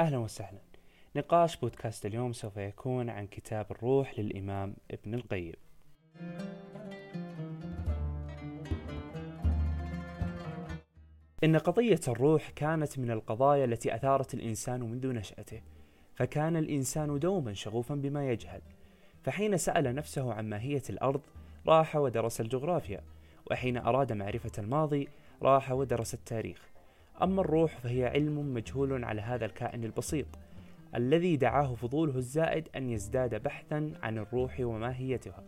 أهلا وسهلا. نقاش بودكاست اليوم سوف يكون عن كتاب الروح للإمام ابن القيم. إن قضية الروح كانت من القضايا التي أثارت الإنسان منذ نشأته فكان الإنسان دوما شغوفا بما يجهل. فحين سأل نفسه عن ماهية الأرض راح ودرس الجغرافيا وحين أراد معرفة الماضي راح ودرس التاريخ. أما الروح فهي علم مجهول على هذا الكائن البسيط الذي دعاه فضوله الزائد أن يزداد بحثا عن الروح وماهيتها.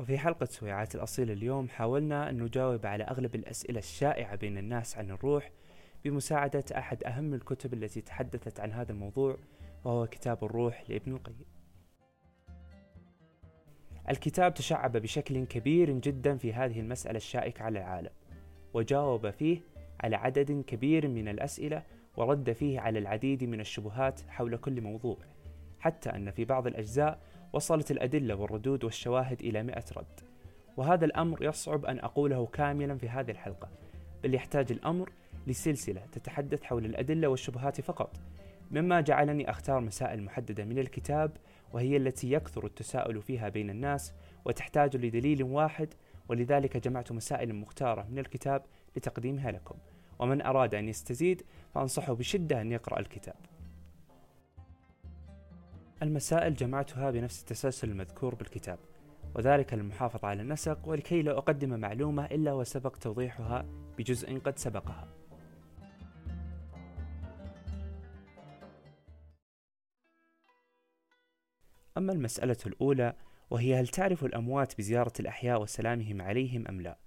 وفي حلقة سويعات الأصيل اليوم حاولنا أن نجاوب على أغلب الأسئلة الشائعة بين الناس عن الروح بمساعدة أحد أهم الكتب التي تحدثت عن هذا الموضوع وهو كتاب الروح لابن القيم. الكتاب تشعب بشكل كبير جدا في هذه المسألة الشائكة على العالم. وجاوب فيه على عدد كبير من الأسئلة ورد فيه على العديد من الشبهات حول كل موضوع حتى أن في بعض الأجزاء وصلت الأدلة والردود والشواهد إلى مئة رد. وهذا الأمر يصعب أن أقوله كاملا في هذه الحلقة بل يحتاج الأمر لسلسلة تتحدث حول الأدلة والشبهات فقط مما جعلني أختار مسائل محددة من الكتاب وهي التي يكثر التساؤل فيها بين الناس وتحتاج لدليل واحد ولذلك جمعت مسائل مختارة من الكتاب لتقديمها لكم. ومن أراد أن يستزيد فأنصحه بشدة أن يقرأ الكتاب. المسائل جمعتها بنفس التسلسل المذكور بالكتاب وذلك للمحافظة على النسق ولكي لا أقدم معلومة إلا وسبق توضيحها بجزء قد سبقها. أما المسألة الأولى وهي هل تعرف الأموات بزيارة الأحياء وسلامهم عليهم أم لا؟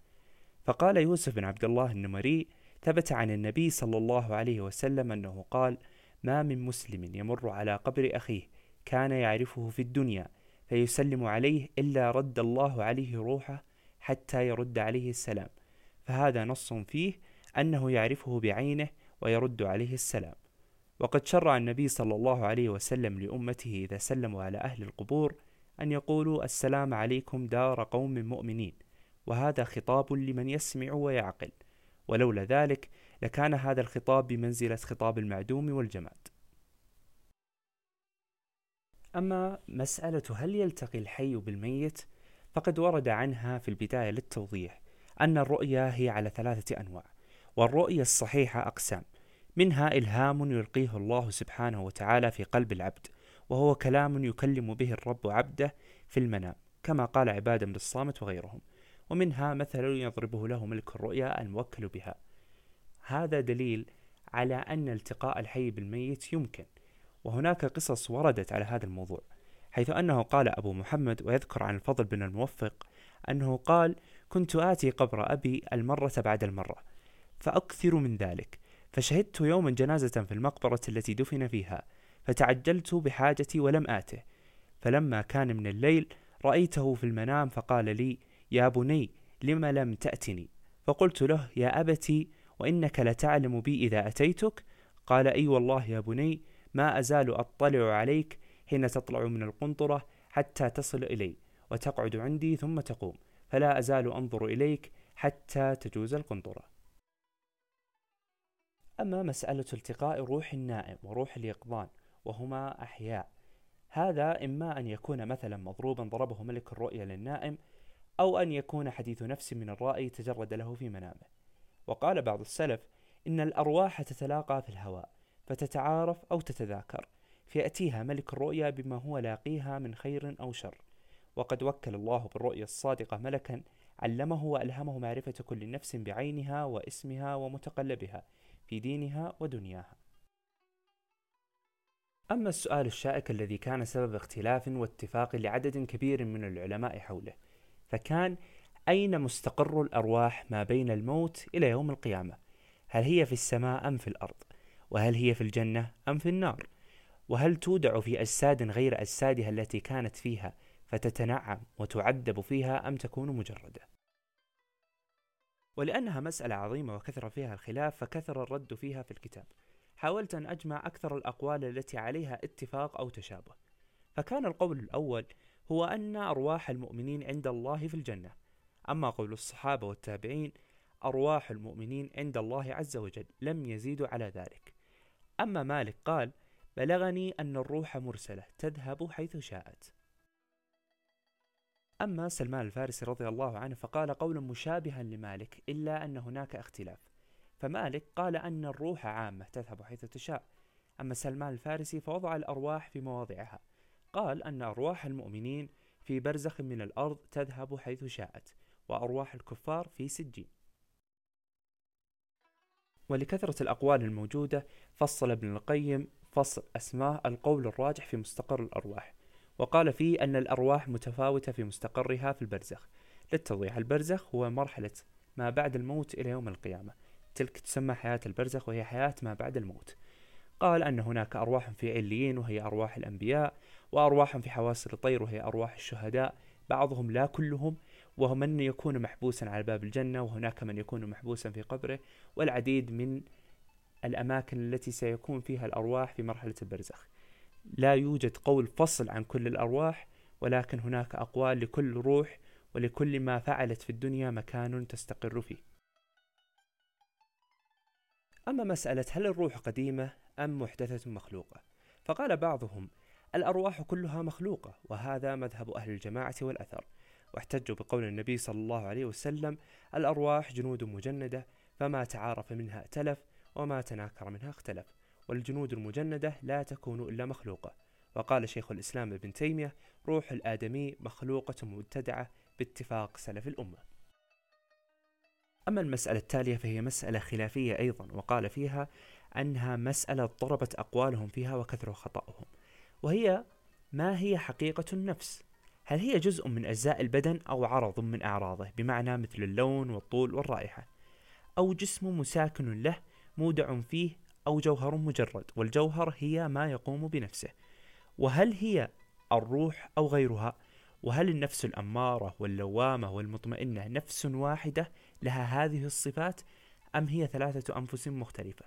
فقال يوسف بن عبد الله النمري ثبت عن النبي صلى الله عليه وسلم أنه قال: ما من مسلم يمر على قبر أخيه كان يعرفه في الدنيا فيسلم عليه إلا رد الله عليه روحه حتى يرد عليه السلام، فهذا نص فيه أنه يعرفه بعينه ويرد عليه السلام. وقد شرع النبي صلى الله عليه وسلم لأمته إذا سلموا على أهل القبور أن يقولوا السلام عليكم دار قوم مؤمنين وهذا خطاب لمن يسمع ويعقل. ولولا ذلك لكان هذا الخطاب بمنزلة خطاب المعدوم والجماد. أما مسألة هل يلتقي الحي بالميت فقد ورد عنها في البداية للتوضيح أن الرؤيا هي على ثلاثة أنواع والرؤيا الصحيحة أقسام منها إلهام يلقيه الله سبحانه وتعالى في قلب العبد وهو كلام يكلم به الرب عبده في المنام كما قال عبادة بن الصامت وغيرهم. ومنها مثل يضربه له ملك الرؤيا الموكل بها. هذا دليل على أن التقاء الحي بالميت يمكن. وهناك قصص وردت على هذا الموضوع حيث أنه قال أبو محمد ويذكر عن الفضل بن الموفق أنه قال كنت آتي قبر أبي المرة بعد المرة فأكثر من ذلك فشهدت يوما جنازة في المقبرة التي دفن فيها فتعجلت بحاجتي ولم آته. فلما كان من الليل رأيته في المنام فقال لي يا بني لم لم تأتني؟ فقلت له يا أبتي وإنك لتعلم بي إذا أتيتك؟ قال أي والله يا بني ما أزال أطلع عليك حين تطلع من القنطرة حتى تصل إلي وتقعد عندي ثم تقوم فلا أزال أنظر إليك حتى تجوز القنطرة. أما مسألة التقاء روح النائم وروح اليقظان وهما أحياء. هذا إما أن يكون مثلا مضروبا ضربه ملك الرؤيا للنائم أو أن يكون حديث نفس من الرائي تجرد له في منامه. وقال بعض السلف إن الأرواح تتلاقى في الهواء فتتعارف أو تتذاكر فيأتيها ملك الرؤيا بما هو لاقيها من خير أو شر. وقد وكل الله بالرؤيا الصادقة ملكا علمه وألهمه معرفة كل نفس بعينها واسمها ومتقلبها في دينها ودنياها. أما السؤال الشائك الذي كان سبب اختلاف واتفاق لعدد كبير من العلماء حوله فكان أين مستقر الأرواح ما بين الموت إلى يوم القيامة؟ هل هي في السماء أم في الأرض؟ وهل هي في الجنة أم في النار؟ وهل تودع في أجساد غير أجسادها التي كانت فيها فتتنعم وتعذب فيها أم تكون مجردة؟ ولأنها مسألة عظيمة وكثر فيها الخلاف فكثر الرد فيها في الكتاب. حاولت أن أجمع أكثر الأقوال التي عليها اتفاق أو تشابه. فكان القول الأول هو أن أرواح المؤمنين عند الله في الجنة. أما قول الصحابة والتابعين أرواح المؤمنين عند الله عز وجل لم يزيدوا على ذلك. أما مالك قال بلغني أن الروح مرسلة تذهب حيث شاءت. أما سلمان الفارسي رضي الله عنه فقال قولا مشابها لمالك إلا أن هناك اختلاف. فمالك قال أن الروح عامة تذهب حيث تشاء. أما سلمان الفارسي فوضع الأرواح في مواضعها. قال أن أرواح المؤمنين في برزخ من الأرض تذهب حيث شاءت وأرواح الكفار في سجين. ولكثرة الأقوال الموجودة فصل ابن القيم فصل أسماء القول الراجح في مستقر الأرواح. وقال فيه أن الأرواح متفاوتة في مستقرها في البرزخ. للتوضيح البرزخ هو مرحلة ما بعد الموت إلى يوم القيامة. تلك تسمى حياة البرزخ وهي حياة ما بعد الموت. قال أن هناك أرواح في عليين وهي أرواح الأنبياء وأرواح في حواسر الطير وهي أرواح الشهداء. بعضهم لا كلهم وهو من يكون محبوسا على باب الجنة وهناك من يكون محبوسا في قبره. والعديد من الأماكن التي سيكون فيها الأرواح في مرحلة البرزخ. لا يوجد قول فصل عن كل الأرواح ولكن هناك أقوال لكل روح ولكل ما فعلت في الدنيا مكان تستقر فيه. أما مسألة هل الروح قديمة أم محدثة مخلوقة؟ فقال بعضهم الأرواح كلها مخلوقة وهذا مذهب أهل الجماعة والأثر. واحتجوا بقول النبي صلى الله عليه وسلم الأرواح جنود مجندة فما تعارف منها ائتلف وما تناكر منها اختلف. والجنود المجندة لا تكون إلا مخلوقة. وقال شيخ الإسلام ابن تيمية روح الآدمي مخلوقة مبتدعة باتفاق سلف الأمة. أما المسألة التالية فهي مسألة خلافية أيضا وقال فيها أنها مسألة ضربت أقوالهم فيها وكثر خطأهم. وهي ما هي حقيقة النفس؟ هل هي جزء من أجزاء البدن أو عرض من أعراضه؟ بمعنى مثل اللون والطول والرائحة. أو جسم مساكن له مودع فيه أو جوهر مجرد والجوهر هي ما يقوم بنفسه. وهل هي الروح أو غيرها؟ وهل النفس الأمارة واللوامة والمطمئنة نفس واحدة لها هذه الصفات أم هي ثلاثة أنفس مختلفة؟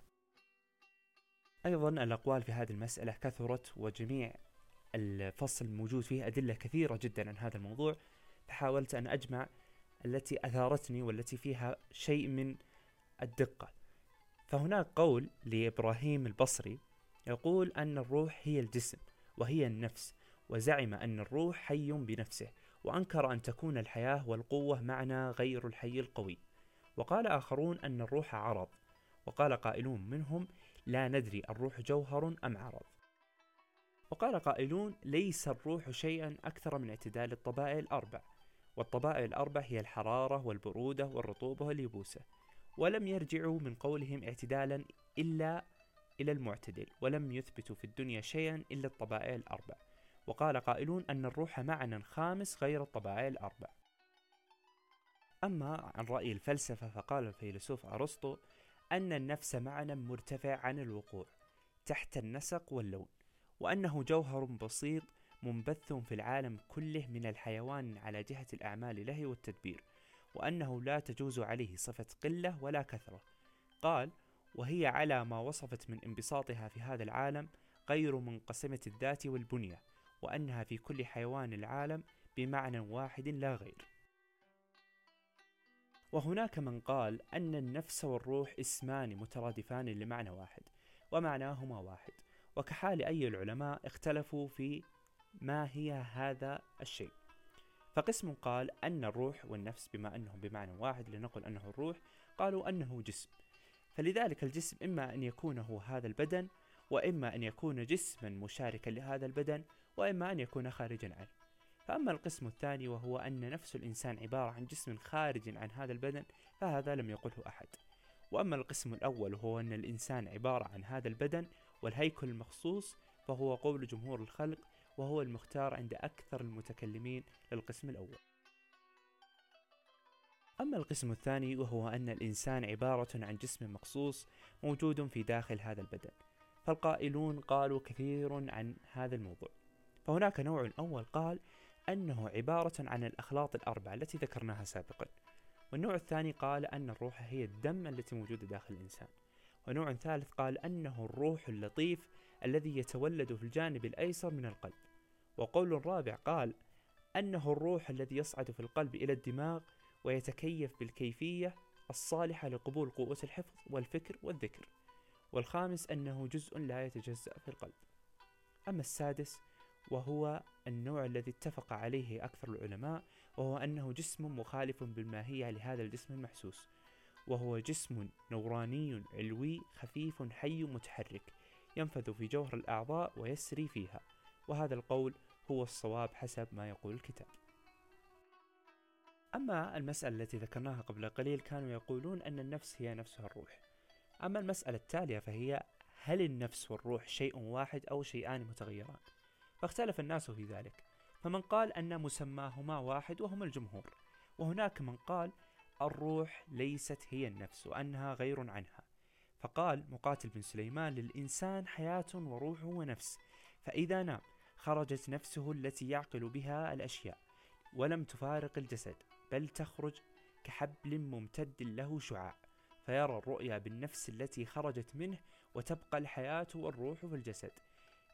أيضا الأقوال في هذه المسألة كثرت وجميع الفصل الموجود فيه أدلة كثيرة جدا عن هذا الموضوع. فحاولت أن أجمع التي أثارتني والتي فيها شيء من الدقة. فهناك قول لإبراهيم البصري يقول أن الروح هي الجسم وهي النفس وزعم أن الروح حي بنفسه وأنكر أن تكون الحياة والقوة معنى غير الحي القوي. وقال آخرون أن الروح عرض. وقال قائلون منهم لا ندري الروح جوهر أم عرض. وقال قائلون ليس الروح شيئا أكثر من اعتدال الطبائع الأربع. والطبائع الأربع هي الحرارة والبرودة والرطوبة واليبوسة. ولم يرجعوا من قولهم اعتدالا إلا إلى المعتدل ولم يثبتوا في الدنيا شيئا إلا الطبائع الأربع. وقال قائلون أن الروح معنى خامس غير الطبائع الأربع. أما عن رأي الفلسفة فقال الفيلسوف أرسطو أن النفس معنى مرتفع عن الوقوع تحت النسق واللون وأنه جوهر بسيط منبث في العالم كله من الحيوان على جهة الأعمال له والتدبير وأنه لا تجوز عليه صفة قلة ولا كثرة. قال وهي على ما وصفت من انبساطها في هذا العالم غير منقسمة الذات والبنية وأنها في كل حيوان العالم بمعنى واحد لا غير. وهناك من قال أن النفس والروح اسمان مترادفان لمعنى واحد ومعناهما واحد. وكحال أي العلماء اختلفوا في ما هي هذا الشيء. فقسم قال أن الروح والنفس بما أنهم بمعنى واحد لنقل أنه الروح قالوا أنه جسم. فلذلك الجسم إما أن يكون هو هذا البدن وإما أن يكون جسما مشاركا لهذا البدن وإما أن يكون خارجا عنه فأما القسم الثاني وهو أن نفس الإنسان عبارة عن جسم خارج عن هذا البدن فهذا لم يقله أحد. وأما القسم الأول وهو أن الإنسان عبارة عن هذا البدن والهيكل المخصوص فهو قول جمهور الخلق وهو المختار عند أكثر المتكلمين للقسم الأول. أما القسم الثاني وهو أن الإنسان عبارة عن جسم مخصوص موجود في داخل هذا البدن. فالقائلون قالوا كثير عن هذا الموضوع. فهناك نوع أول قال أنه عبارة عن الأخلاط الأربعة التي ذكرناها سابقا. والنوع الثاني قال أن الروح هي الدم التي موجودة داخل الإنسان. ونوع ثالث قال أنه الروح اللطيف الذي يتولد في الجانب الأيسر من القلب. وقول رابع قال أنه الروح الذي يصعد في القلب إلى الدماغ ويتكيف بالكيفية الصالحة لقبول قوة الحفظ والفكر والذكر. والخامس أنه جزء لا يتجزأ في القلب. أما السادس وهو النوع الذي اتفق عليه أكثر العلماء وهو أنه جسم مخالف بالماهية لهذا الجسم المحسوس. وهو جسم نوراني علوي خفيف حي متحرك ينفذ في جوهر الأعضاء ويسري فيها. وهذا القول هو الصواب حسب ما يقول الكتاب. أما المسألة التي ذكرناها قبل قليل كانوا يقولون أن النفس هي نفسها الروح. أما المسألة التالية فهي هل النفس والروح شيء واحد أو شيئان متغيران؟ فاختلف الناس في ذلك. فمن قال أن مسماهما واحد وهم الجمهور. وهناك من قال الروح ليست هي النفس وأنها غير عنها. فقال مقاتل بن سليمان للإنسان حياة وروح ونفس. فإذا نام خرجت نفسه التي يعقل بها الأشياء ولم تفارق الجسد بل تخرج كحبل ممتد له شعاع. فيرى الرؤيا بالنفس التي خرجت منه وتبقى الحياة والروح في الجسد.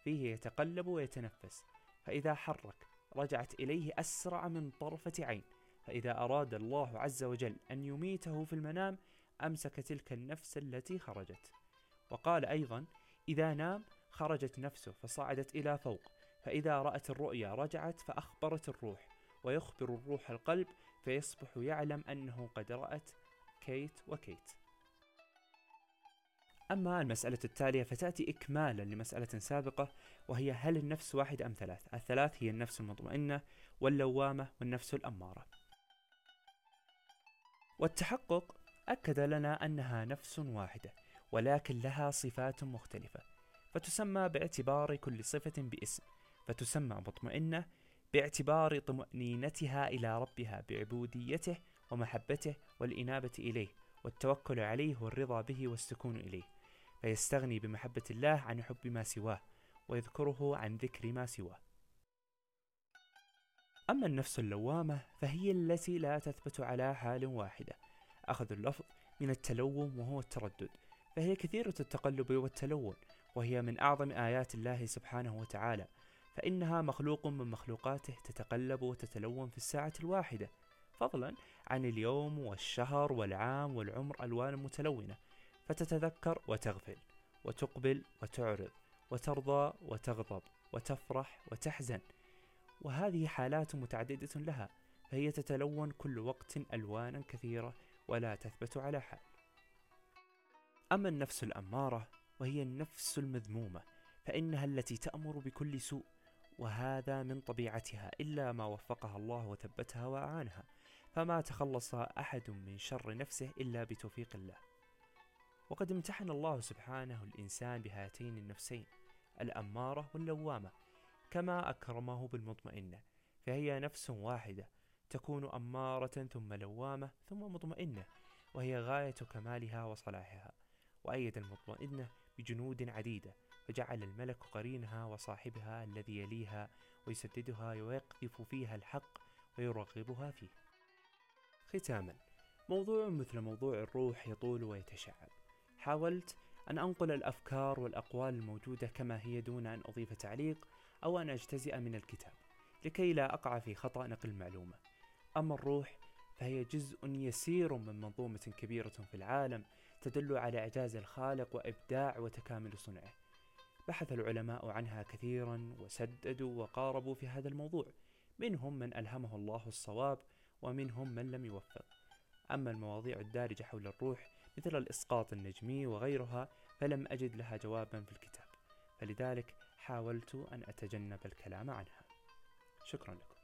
فيه يتقلب ويتنفس فإذا حرك رجعت إليه أسرع من طرفة عين فإذا أراد الله عز وجل أن يميته في المنام أمسك تلك النفس التي خرجت. وقال أيضا إذا نام خرجت نفسه فصعدت إلى فوق فإذا رأت الرؤيا رجعت فأخبرت الروح ويخبر الروح القلب فيصبح يعلم أنه قد رأت كيت وكيت. أما المسألة التالية فتأتي إكمالا لمسألة سابقة وهي هل النفس واحد أم ثلاث؟ الثلاث هي النفس المطمئنة واللوامة والنفس الأمارة. والتحقق أكد لنا أنها نفس واحدة ولكن لها صفات مختلفة فتسمى باعتبار كل صفة باسم فتسمى مطمئنة باعتبار طمأنينتها إلى ربها بعبوديته ومحبته والإنابة إليه والتوكل عليه والرضا به والسكون إليه فيستغني بمحبة الله عن حب ما سواه ويذكره عن ذكر ما سواه. أما النفس اللوامة فهي التي لا تثبت على حال واحدة. أخذ اللفظ من التلوم وهو التردد فهي كثيرة التقلب والتلون وهي من أعظم آيات الله سبحانه وتعالى. فإنها مخلوق من مخلوقاته تتقلب وتتلون في الساعة الواحدة فضلا عن اليوم والشهر والعام والعمر ألوان متلونة. فتتذكر وتغفل وتقبل وتعرض وترضى وتغضب وتفرح وتحزن. وهذه حالات متعددة لها فهي تتلون كل وقت ألوانا كثيرة ولا تثبت على حال. أما النفس الأمارة وهي النفس المذمومة فإنها التي تأمر بكل سوء وهذا من طبيعتها إلا ما وفقها الله وثبتها وأعانها. فما تخلص أحد من شر نفسه إلا بتوفيق الله. وقد امتحن الله سبحانه الإنسان بهاتين النفسين الأمارة واللوامة كما أكرمه بالمطمئنة فهي نفس واحدة تكون أمارة ثم لوامة ثم مطمئنة وهي غاية كمالها وصلاحها وأيد المطمئنة بجنود عديدة فجعل الملك قرينها وصاحبها الذي يليها ويسددها ويقذف فيها الحق ويرغبها فيه. ختاما موضوع مثل موضوع الروح يطول ويتشعب. حاولت أن أنقل الأفكار والأقوال الموجودة كما هي دون أن أضيف تعليق أو أن أجتزئ من الكتاب لكي لا أقع في خطأ نقل المعلومة. أما الروح فهي جزء يسير من منظومة كبيرة في العالم تدل على إعجاز الخالق وإبداع وتكامل صنعه. بحث العلماء عنها كثيرا وسددوا وقاربوا في هذا الموضوع. منهم من ألهمه الله الصواب ومنهم من لم يوفق. أما المواضيع الدارجة حول الروح مثل الإسقاط النجمي وغيرها فلم أجد لها جوابا في الكتاب فلذلك حاولت أن أتجنب الكلام عنها. شكرا لكم.